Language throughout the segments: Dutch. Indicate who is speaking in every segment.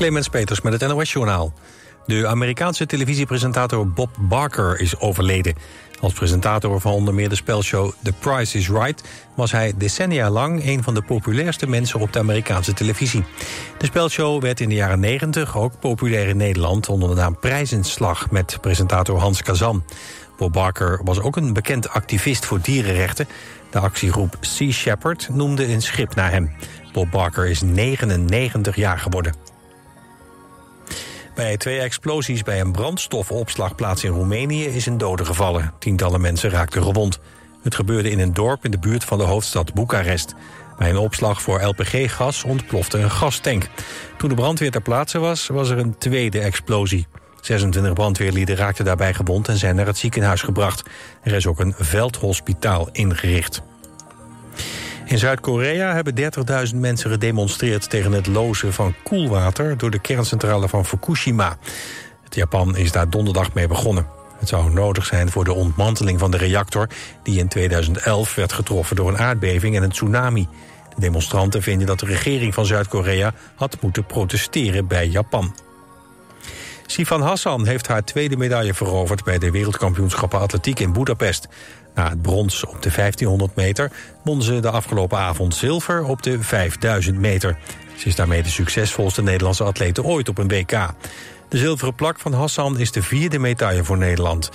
Speaker 1: Clemens Peters met het NOS-journaal. De Amerikaanse televisiepresentator Bob Barker is overleden. Als presentator van onder meer de spelshow The Price is Right... was hij decennia lang een van de populairste mensen op de Amerikaanse televisie. De spelshow werd in de jaren 90 ook populair in Nederland... onder de naam Prijzenslag met presentator Hans Kazan. Bob Barker was ook een bekend activist voor dierenrechten. De actiegroep Sea Shepherd noemde een schip naar hem. Bob Barker is 99 jaar geworden. Bij twee explosies bij een brandstofopslagplaats in Roemenië is een dode gevallen. Tientallen mensen raakten gewond. Het gebeurde in een dorp in de buurt van de hoofdstad Boekarest. Bij een opslag voor LPG-gas ontplofte een gastank. Toen de brandweer ter plaatse was, was er een tweede explosie. 26 brandweerlieden raakten daarbij gewond en zijn naar het ziekenhuis gebracht. Er is ook een veldhospitaal ingericht. In Zuid-Korea hebben 30.000 mensen gedemonstreerd tegen het lozen van koelwater door de kerncentrale van Fukushima. Het Japan is daar donderdag mee begonnen. Het zou nodig zijn voor de ontmanteling van de reactor... die in 2011 werd getroffen door een aardbeving en een tsunami. De demonstranten vinden dat de regering van Zuid-Korea had moeten protesteren bij Japan. Sifan Hassan heeft haar tweede medaille veroverd... bij de wereldkampioenschappen atletiek in Budapest. Na het brons op de 1500 meter won ze de afgelopen avond zilver op de 5000 meter. Ze is daarmee de succesvolste Nederlandse atlete ooit op een WK. De zilveren plak van Hassan is de vierde medaille voor Nederland.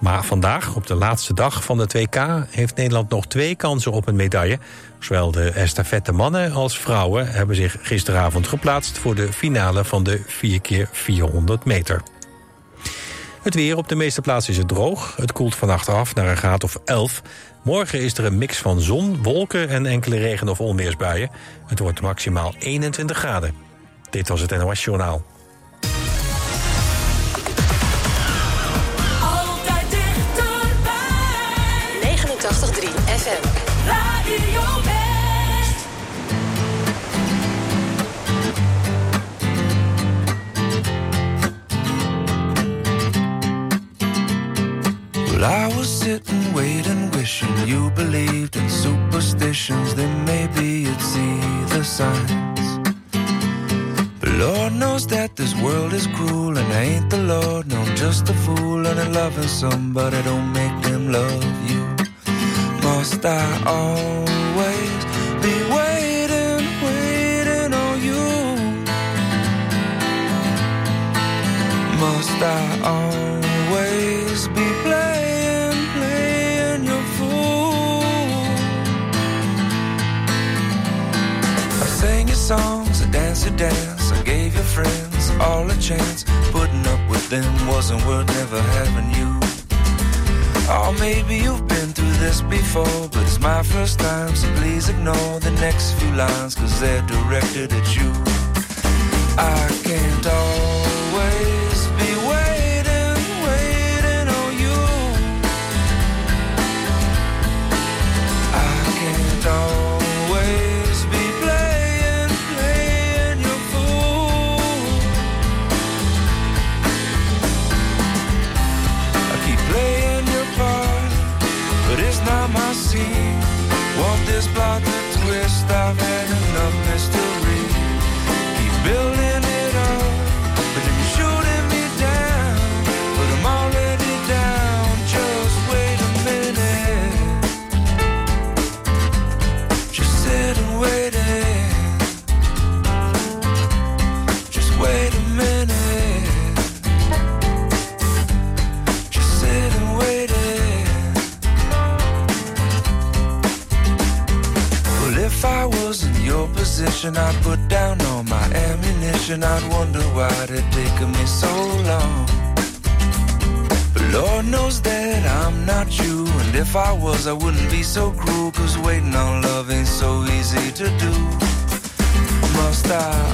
Speaker 1: Maar vandaag, op de laatste dag van het WK... heeft Nederland nog twee kansen op een medaille. Zowel de estafette mannen als vrouwen hebben zich gisteravond geplaatst... voor de finale van de 4x400 meter. Het weer op de meeste plaatsen is het droog. Het koelt vannacht af naar een graad of 11. Morgen is er een mix van zon, wolken en enkele regen- of onweersbuien. Het wordt maximaal 21 graden. Dit was het NOS Journaal.
Speaker 2: Altijd dichterbij.
Speaker 3: 89.3 FM.
Speaker 2: Radio
Speaker 4: Well, I was sitting, waiting, wishing you believed in superstitions. Then maybe you'd see the signs. But Lord knows that this world is cruel, and I ain't the Lord, no, I'm just a fool. And I'm loving somebody don't make them love you. Must I always be waiting, waiting on you? Must I always songs, I dance your dance, I gave your friends all a chance. Putting up with them wasn't worth never having you. Oh, maybe you've been through this before, but it's my first time, so please ignore the next few lines, cause they're directed at you. I can't always scene. Want this plot to twist? I've I wouldn't be so cruel. Cause waiting on love ain't so easy to do. Must I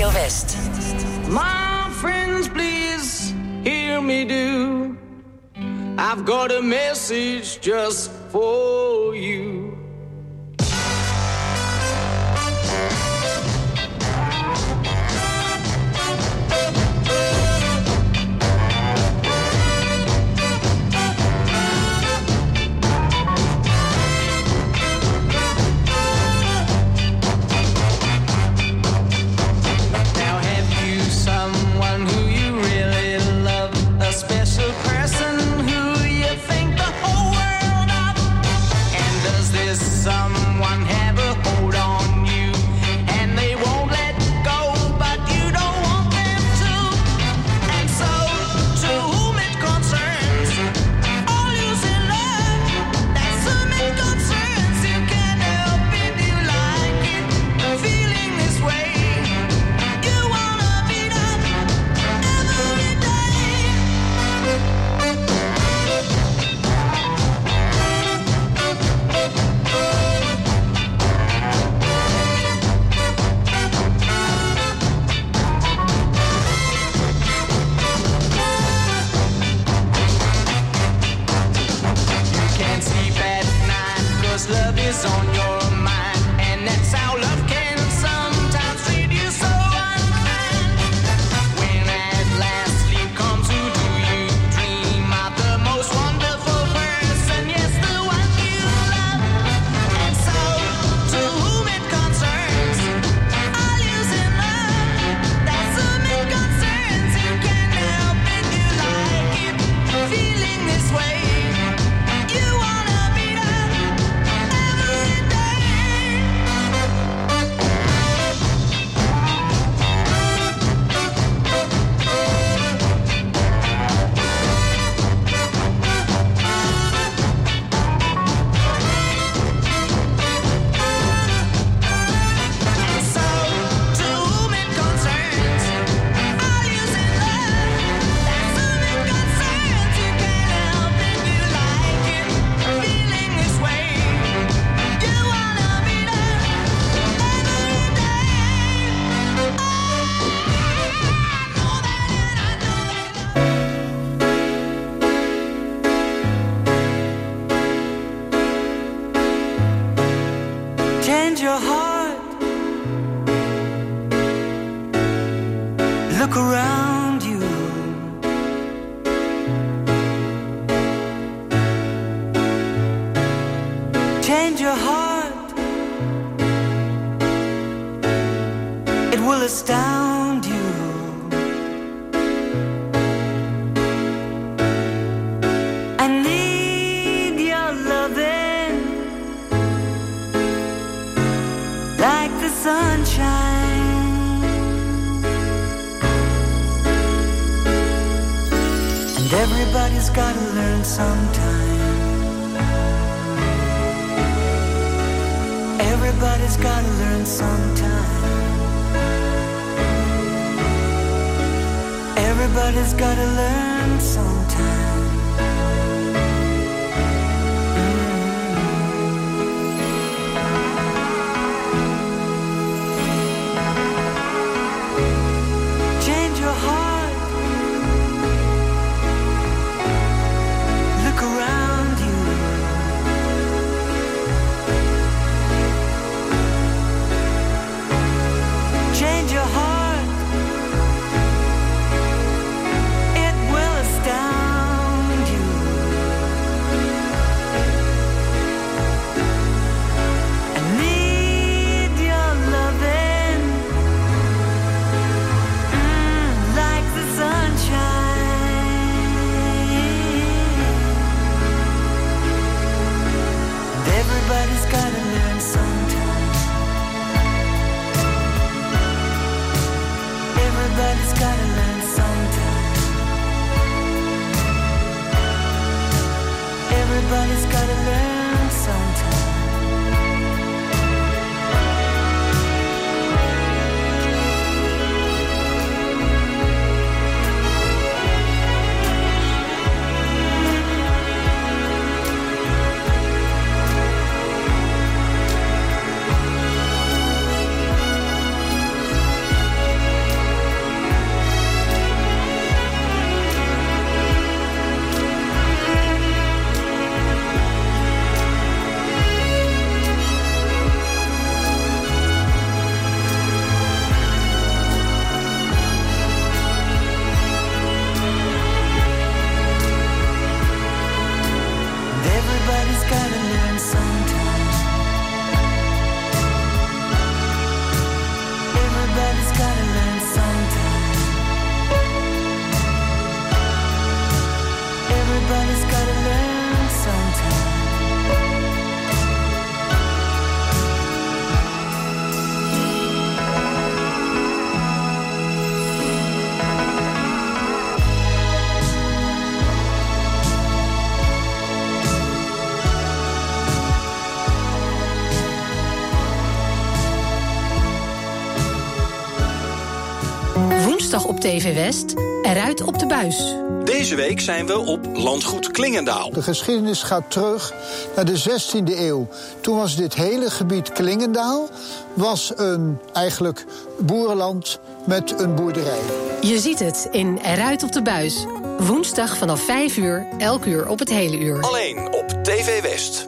Speaker 5: Radio West.
Speaker 6: My friends, please hear me do. I've got a message just for
Speaker 2: everybody's gotta learn sometime. Everybody's gotta learn sometime. Everybody's gotta learn sometime.
Speaker 3: TV West, eruit op de buis.
Speaker 7: Deze week zijn we op Landgoed Klingendaal.
Speaker 8: De geschiedenis gaat terug naar de 16e eeuw. Toen was dit hele gebied Klingendaal was een eigenlijk boerenland met een boerderij.
Speaker 3: Je ziet het in Eruit op de buis. Woensdag vanaf 5 uur, elk uur op het hele uur.
Speaker 7: Alleen op TV West.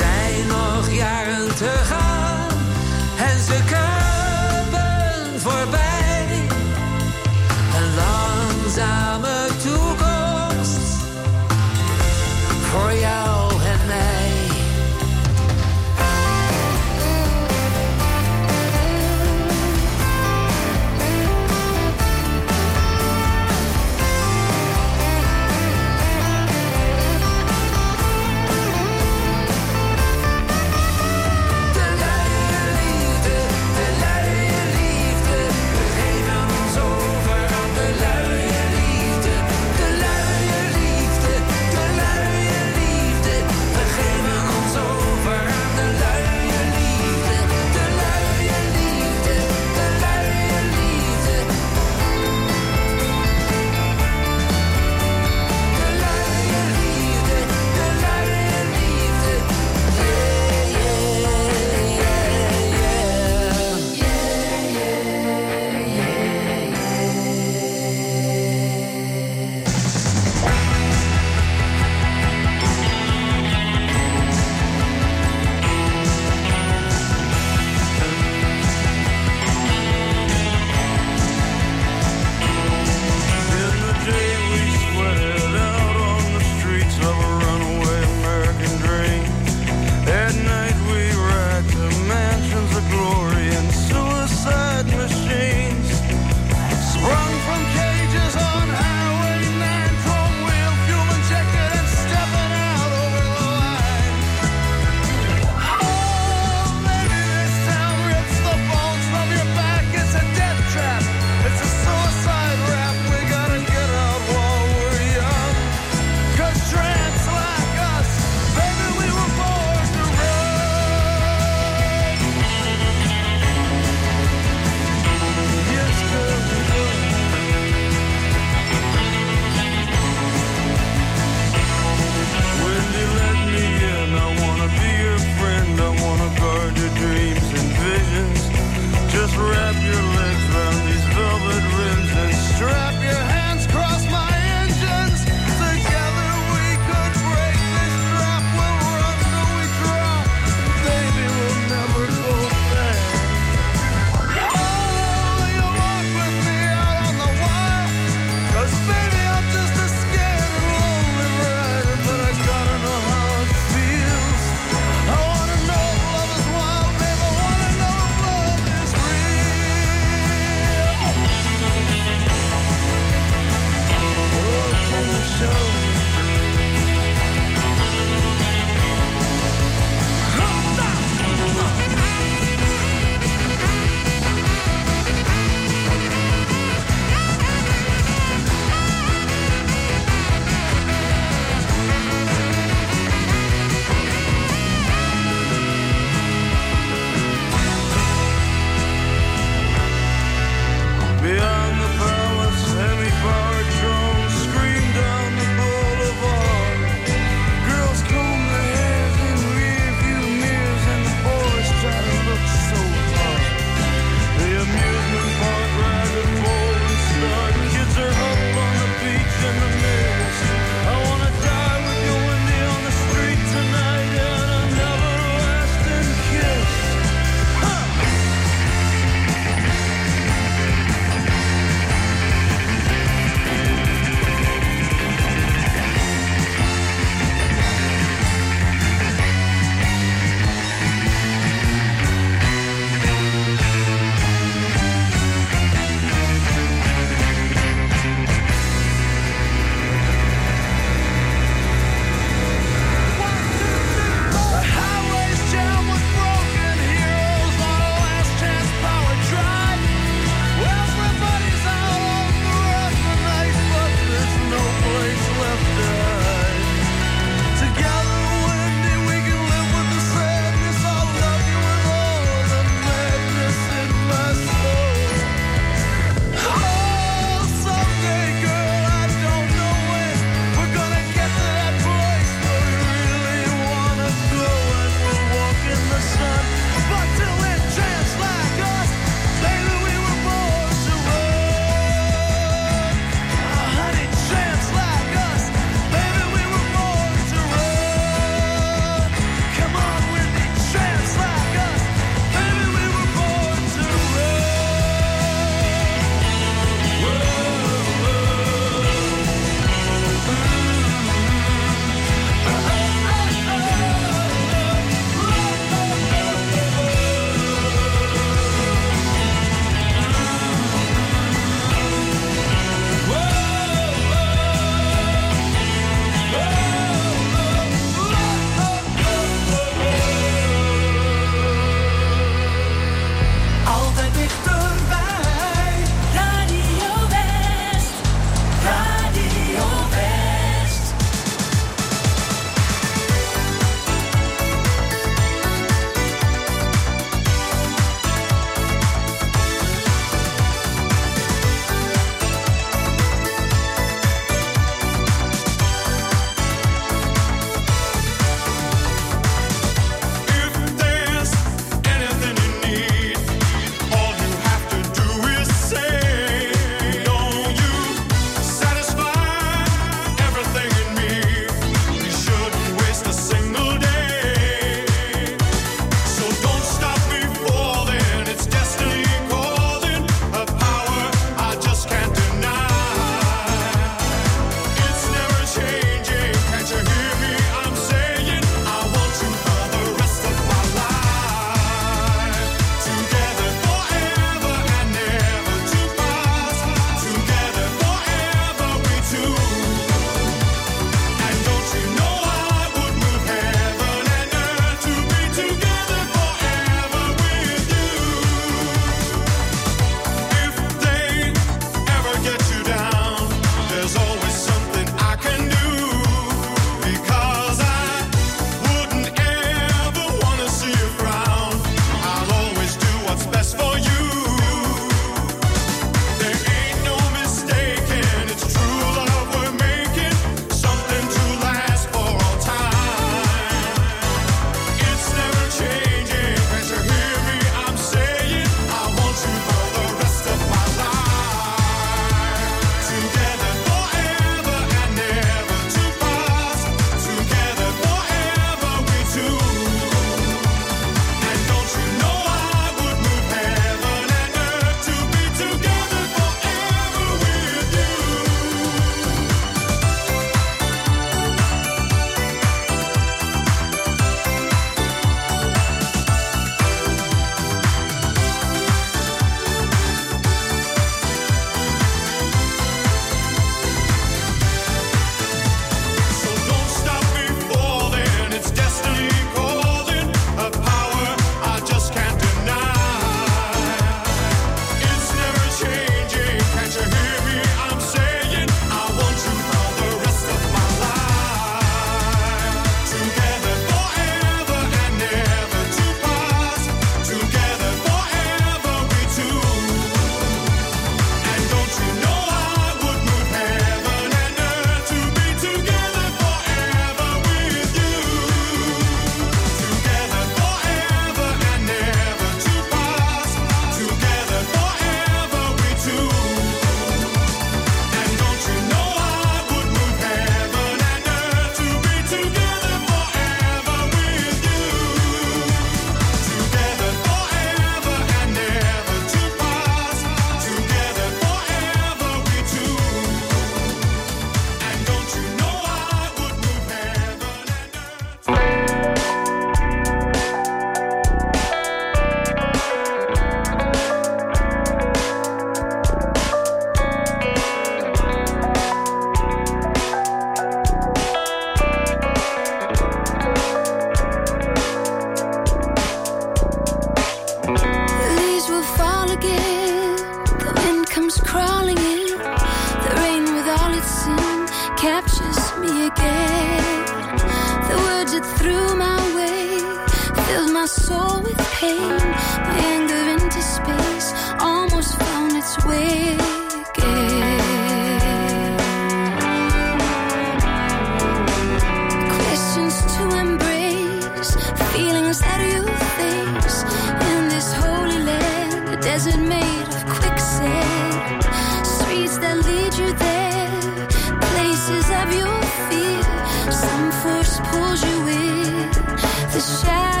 Speaker 2: Shadow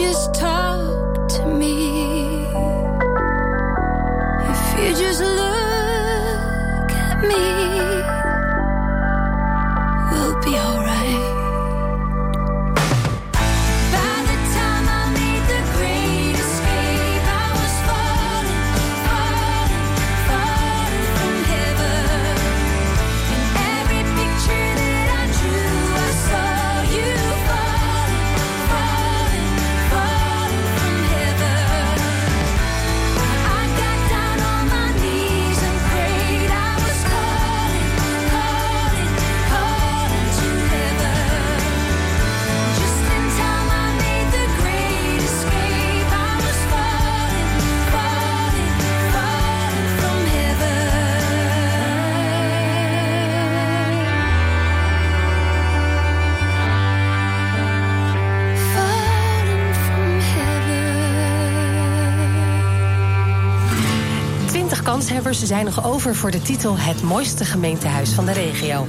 Speaker 2: just talk
Speaker 3: 20 kanshebbers zijn nog over voor de titel Het mooiste gemeentehuis van de regio.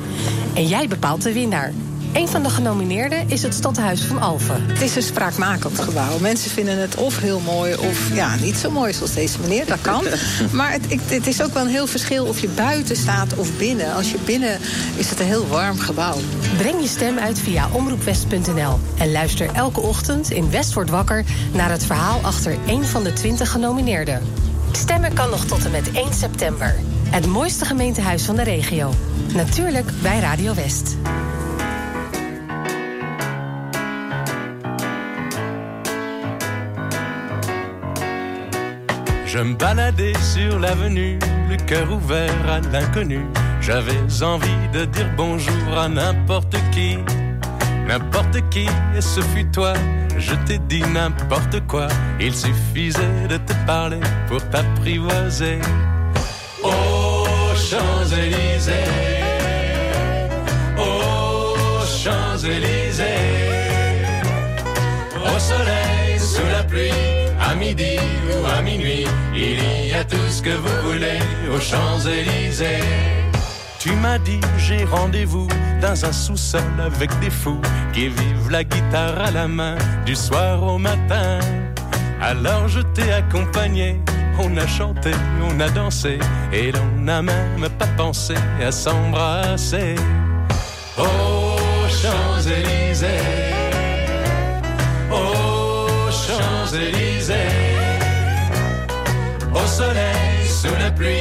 Speaker 3: En jij bepaalt de winnaar. Een van de genomineerden is het Stadhuis van Alphen.
Speaker 9: Het is een spraakmakend gebouw. Mensen vinden het of heel mooi of ja, niet zo mooi zoals deze meneer. Dat kan. Maar het, het is ook wel een heel verschil of je buiten staat of binnen. Als je binnen is het een heel warm gebouw.
Speaker 3: Breng je stem uit via omroepwest.nl. En luister elke ochtend in West wordt wakker naar het verhaal achter één van de 20 genomineerden. Stemmen kan nog tot en met 1 september. Het mooiste gemeentehuis van de regio. Natuurlijk bij Radio West.
Speaker 10: Je me baladais sur l'avenue, le cœur ouvert à l'inconnu. J'avais envie de dire bonjour à n'importe qui, n'importe qui, et ce fut toi. Je t'ai dit n'importe quoi, il suffisait de te parler pour t'apprivoiser. Aux Champs-Élysées, aux Champs-Élysées, au soleil, sous la pluie, à midi ou à minuit, il y a tout ce que vous voulez aux Champs-Élysées. Tu m'as dit j'ai rendez-vous dans un sous-sol avec des fous qui vivent la guitare à la main du soir au matin. Alors je t'ai accompagné, On a chanté, on a dansé, et l'on n'a même pas pensé à s'embrasser. Aux Champs-Élysées, aux Champs-Élysées, au soleil, sous la pluie,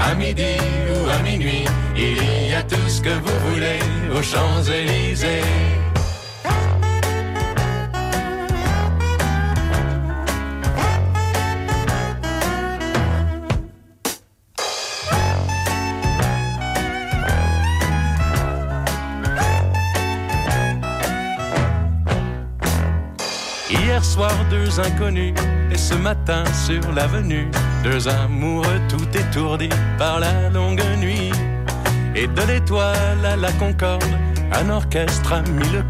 Speaker 10: à midi ou à minuit, il y a tout ce que vous voulez aux Champs-Élysées. Hier soir, deux inconnus, et ce matin sur l'avenue, deux amoureux tout étourdis par la longue nuit. Et de l'étoile à la concorde, un orchestre a mis le.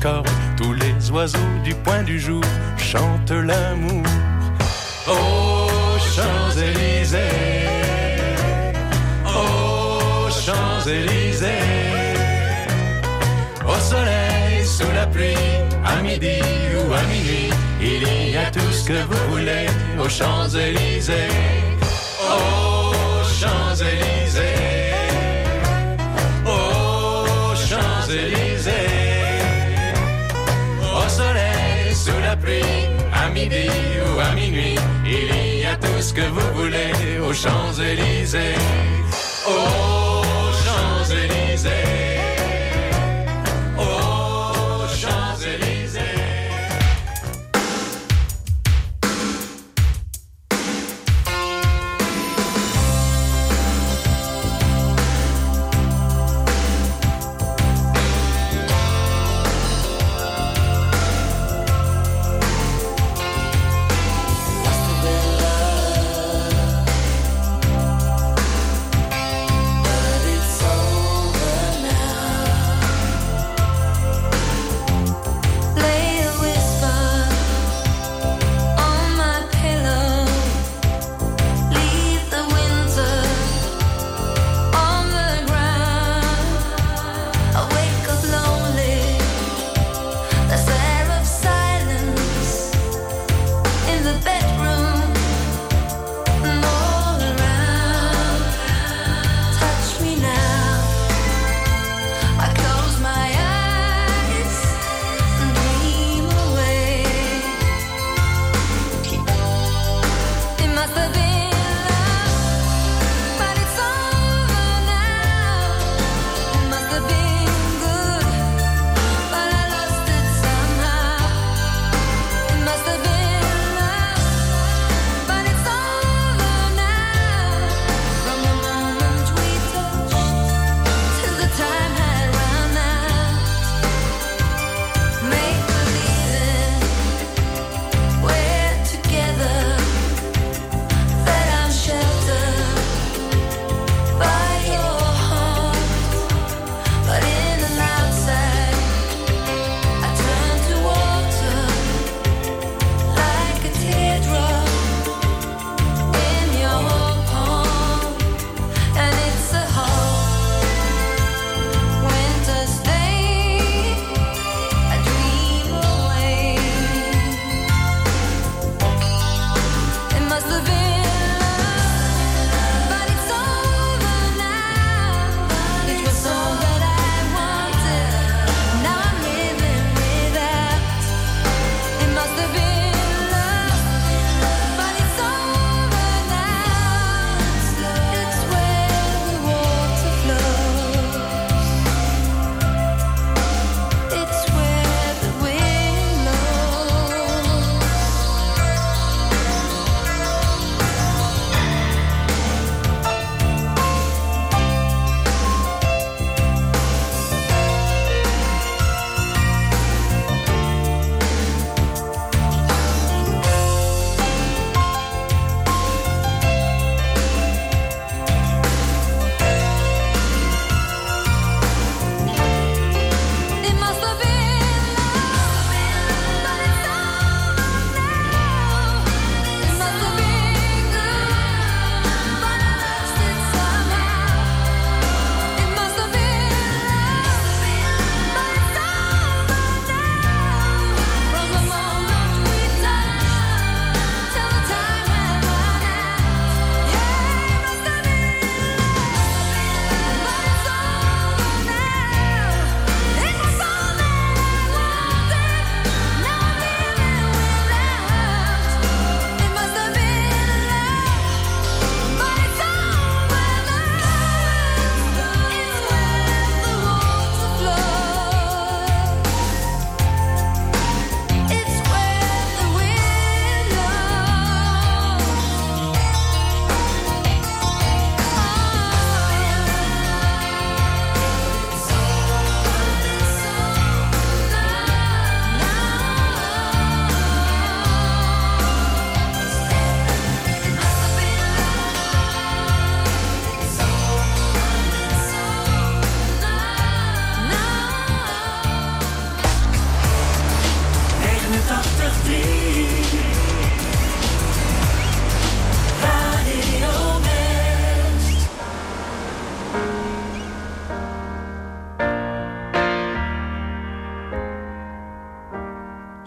Speaker 10: Tous les oiseaux du point du jour chantent l'amour. Aux Champs-Élysées, aux Champs-Élysées, au soleil, sous la pluie, à midi ou à minuit, il y a tout ce que vous voulez aux Champs-Élysées. Aux Champs-Élysées, aux Champs-Élysées, au soleil, sous la pluie, à midi ou à minuit, il y a tout ce que vous voulez aux Champs-Élysées. Aux Champs-Élysées.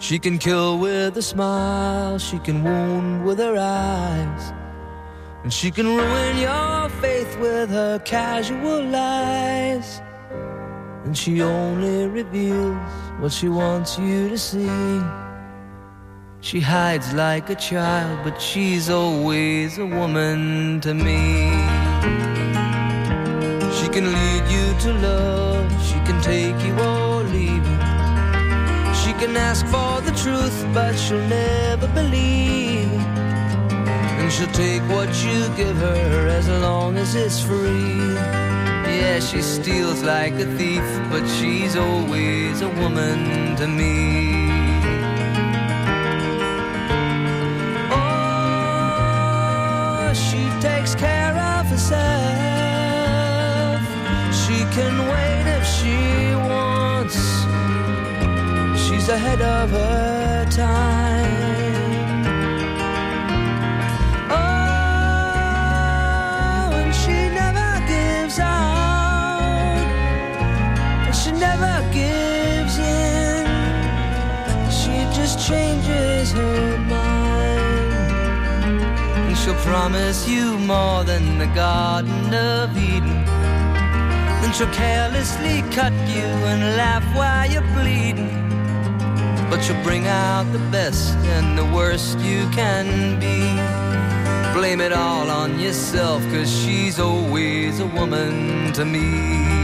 Speaker 11: She can kill with a smile, she can wound with her eyes. And she can ruin your faith with her casual lies. And she only reveals what she wants you to see. She hides like a child, but she's always a woman to me. She can lead you to love, she can take you. She can ask for the truth, but she'll never believe. And she'll take what you give her as long as it's free. Yeah, she steals like a thief, but she's always a woman to me. Oh, she takes care of herself. She can wait if she wants. She's ahead of her time. Oh, and she never gives out. And she never gives in. She just changes her mind. And she'll promise you more than the Garden of Eden. Then she'll carelessly cut you and laugh while you're bleeding. But she'll bring out the best and the worst you can be. Blame it all on yourself, cause she's always a woman to me.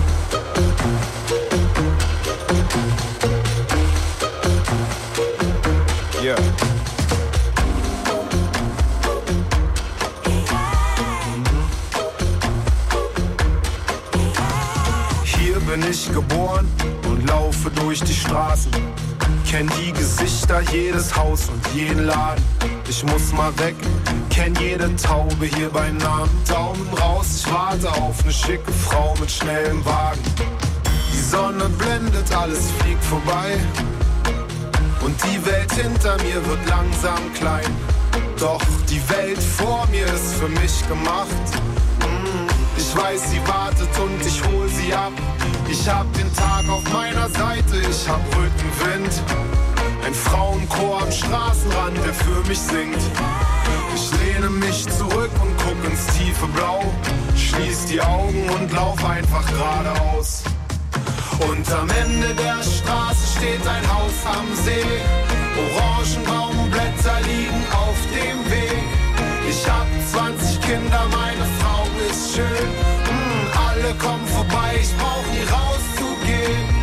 Speaker 12: Geboren und laufe durch die Straßen. Kenn die Gesichter, jedes Haus und jeden Laden. Ich muss mal weg, kenn jede Taube hier bei Namen. Daumen raus, ich warte auf eine schicke Frau mit schnellem Wagen. Die Sonne blendet, alles fliegt vorbei. Und die Welt hinter mir wird langsam klein. Doch die Welt vor mir ist für mich gemacht. Ich weiß, sie wartet und ich hol sie ab. Ich hab den Tag auf meiner Seite, ich hab Rückenwind. Ein Frauenchor am Straßenrand, der für mich singt. Ich lehne mich zurück und guck ins tiefe Blau. Schließ die Augen und lauf einfach geradeaus. Und am Ende der Straße steht ein Haus am See. Orangenbaumblätter liegen auf dem Weg. Ich hab 20 Kinder, meine Frau ist schön. Mm, alle kommen vorbei, ich brauch nie rauszugehen.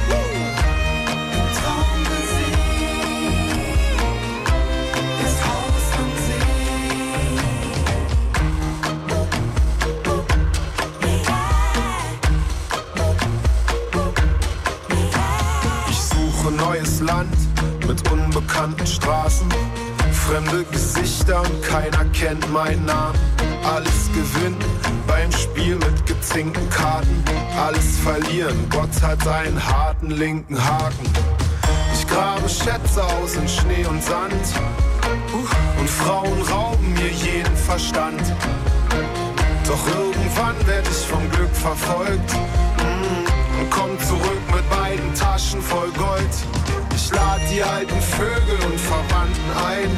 Speaker 12: Ich suche neues Land mit unbekannten Straßen. Fremde Gesichter und keiner kennt meinen Namen. Alles gewinnen beim Spiel mit gezinkten Karten. Alles verlieren, Gott hat einen harten linken Haken. Ich grabe Schätze aus in Schnee und Sand. Und Frauen rauben mir jeden Verstand. Doch irgendwann werde ich vom Glück verfolgt. Mm, Und komm zurück mit beiden Taschen voll Gold. Ich lade die alten Vögel und Verwandten ein.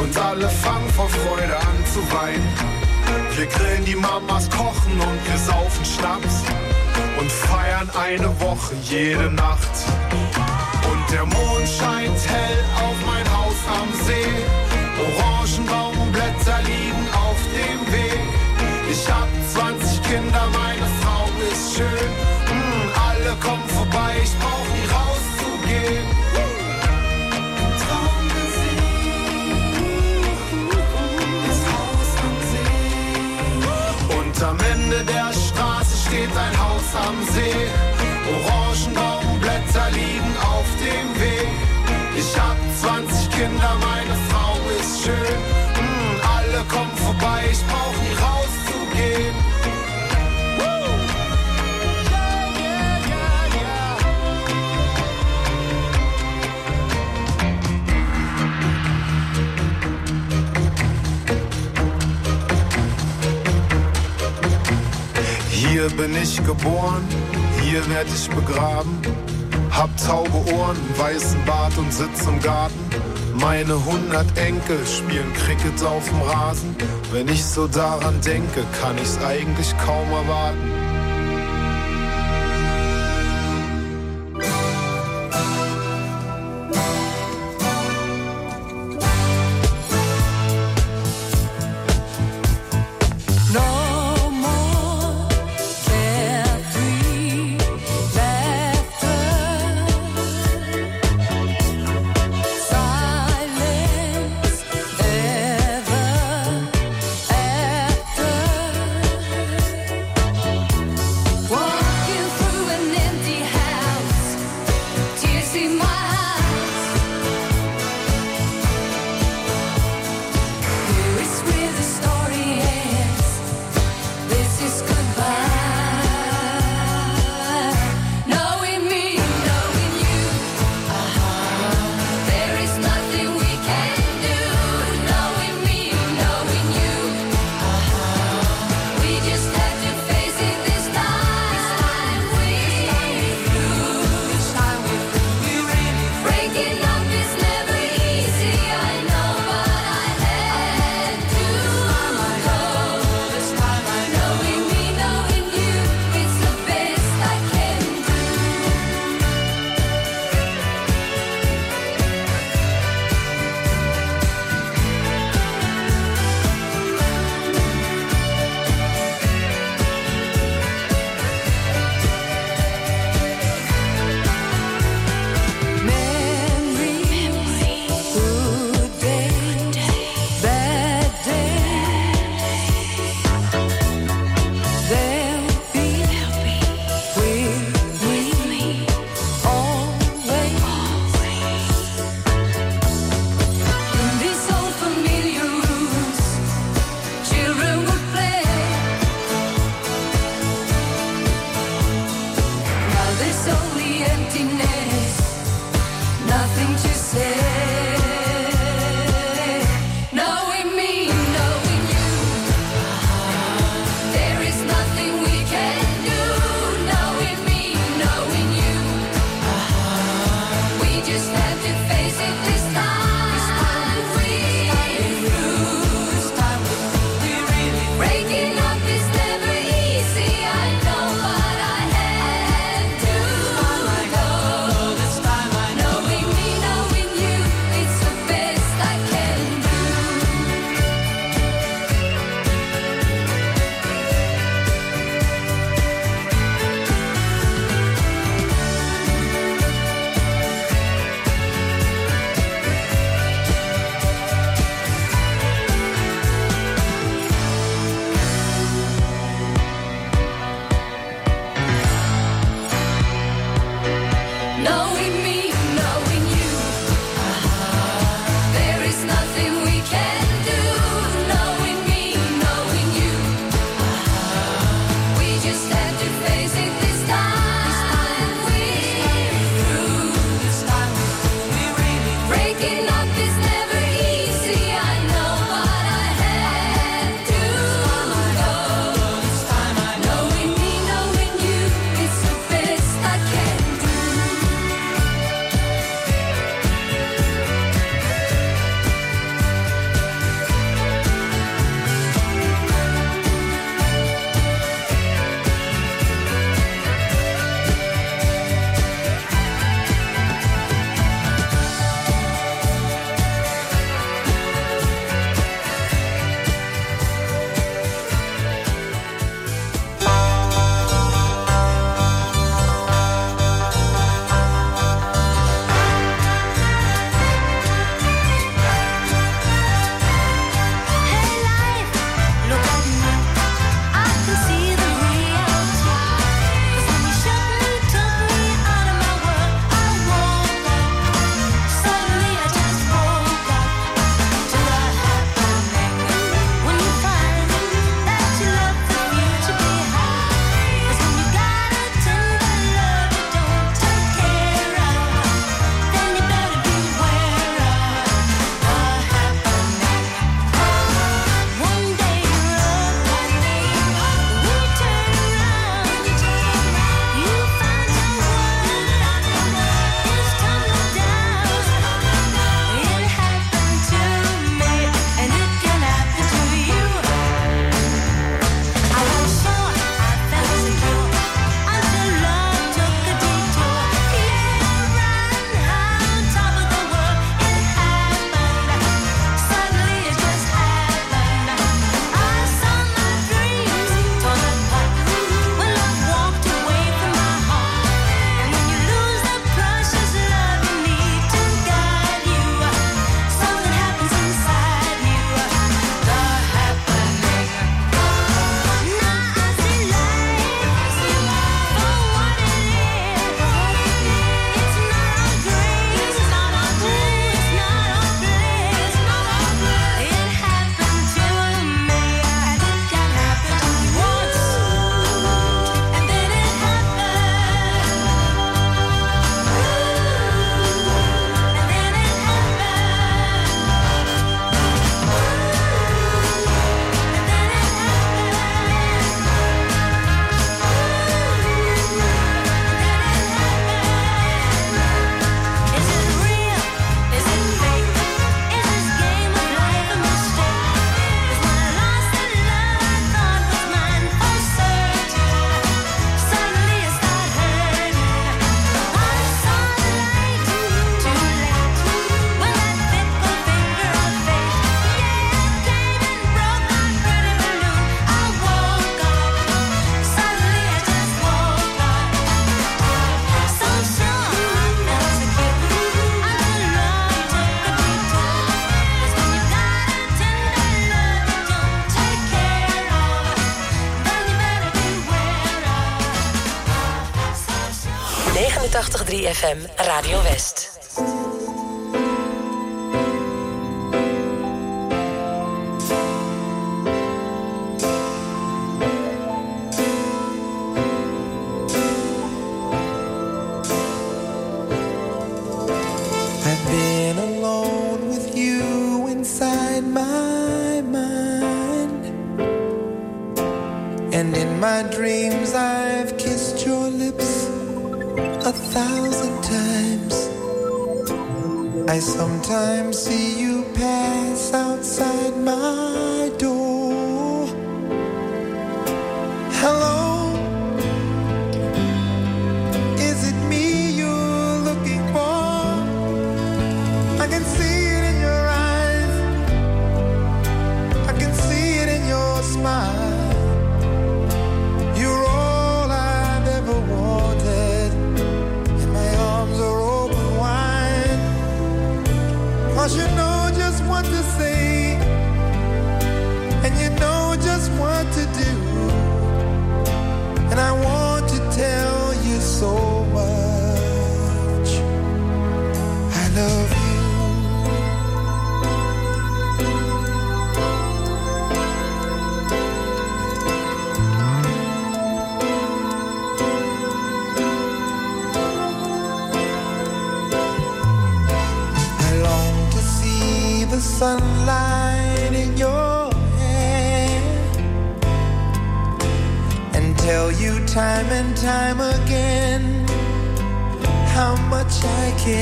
Speaker 12: Und alle fangen vor Freude an zu weinen. Wir grillen die Mamas, kochen und wir saufen Schnaps. Und feiern eine Woche jede Nacht. Und der Mond scheint hell auf mein Haus am See. Orangenbaumblätter liegen auf dem Weg. Ich hab 20 Kinder, meine Frau ist schön. Mm, alle kommen vorbei, ich brauch nie rauszugehen. Am Ende der Straße steht ein Haus am See. Orangenbaumblätter liegen auf dem Weg. Ich hab 20 Kinder, meine Frau ist schön. Hier bin ich geboren, hier werd ich begraben. Hab taube Ohren, weißen Bart und sitz im Garten. Meine hundert Enkel spielen Cricket auf dem Rasen. Wenn ich so daran denke, kann ich's eigentlich kaum erwarten.
Speaker 5: 83 FM Radio West.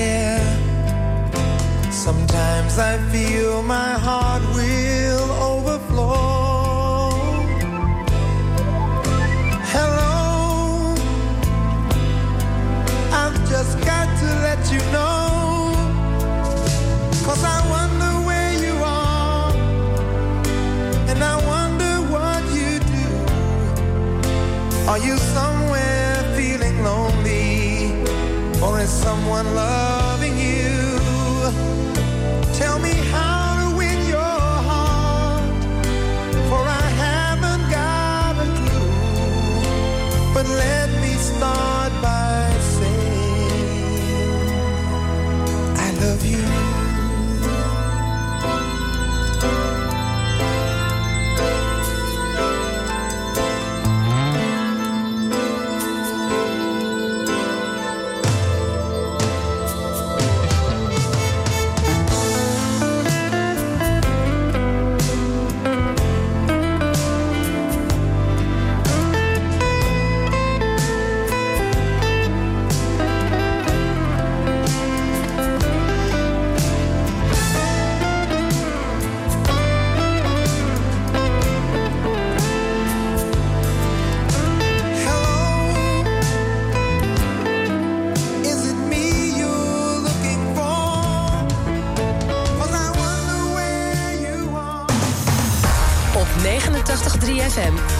Speaker 13: air. Sometimes I feel my heart will overflow. Hello, I've just got to let you know. I wonder where you are, and I wonder what you do. Are you somewhere feeling lonely, or is someone
Speaker 3: loved?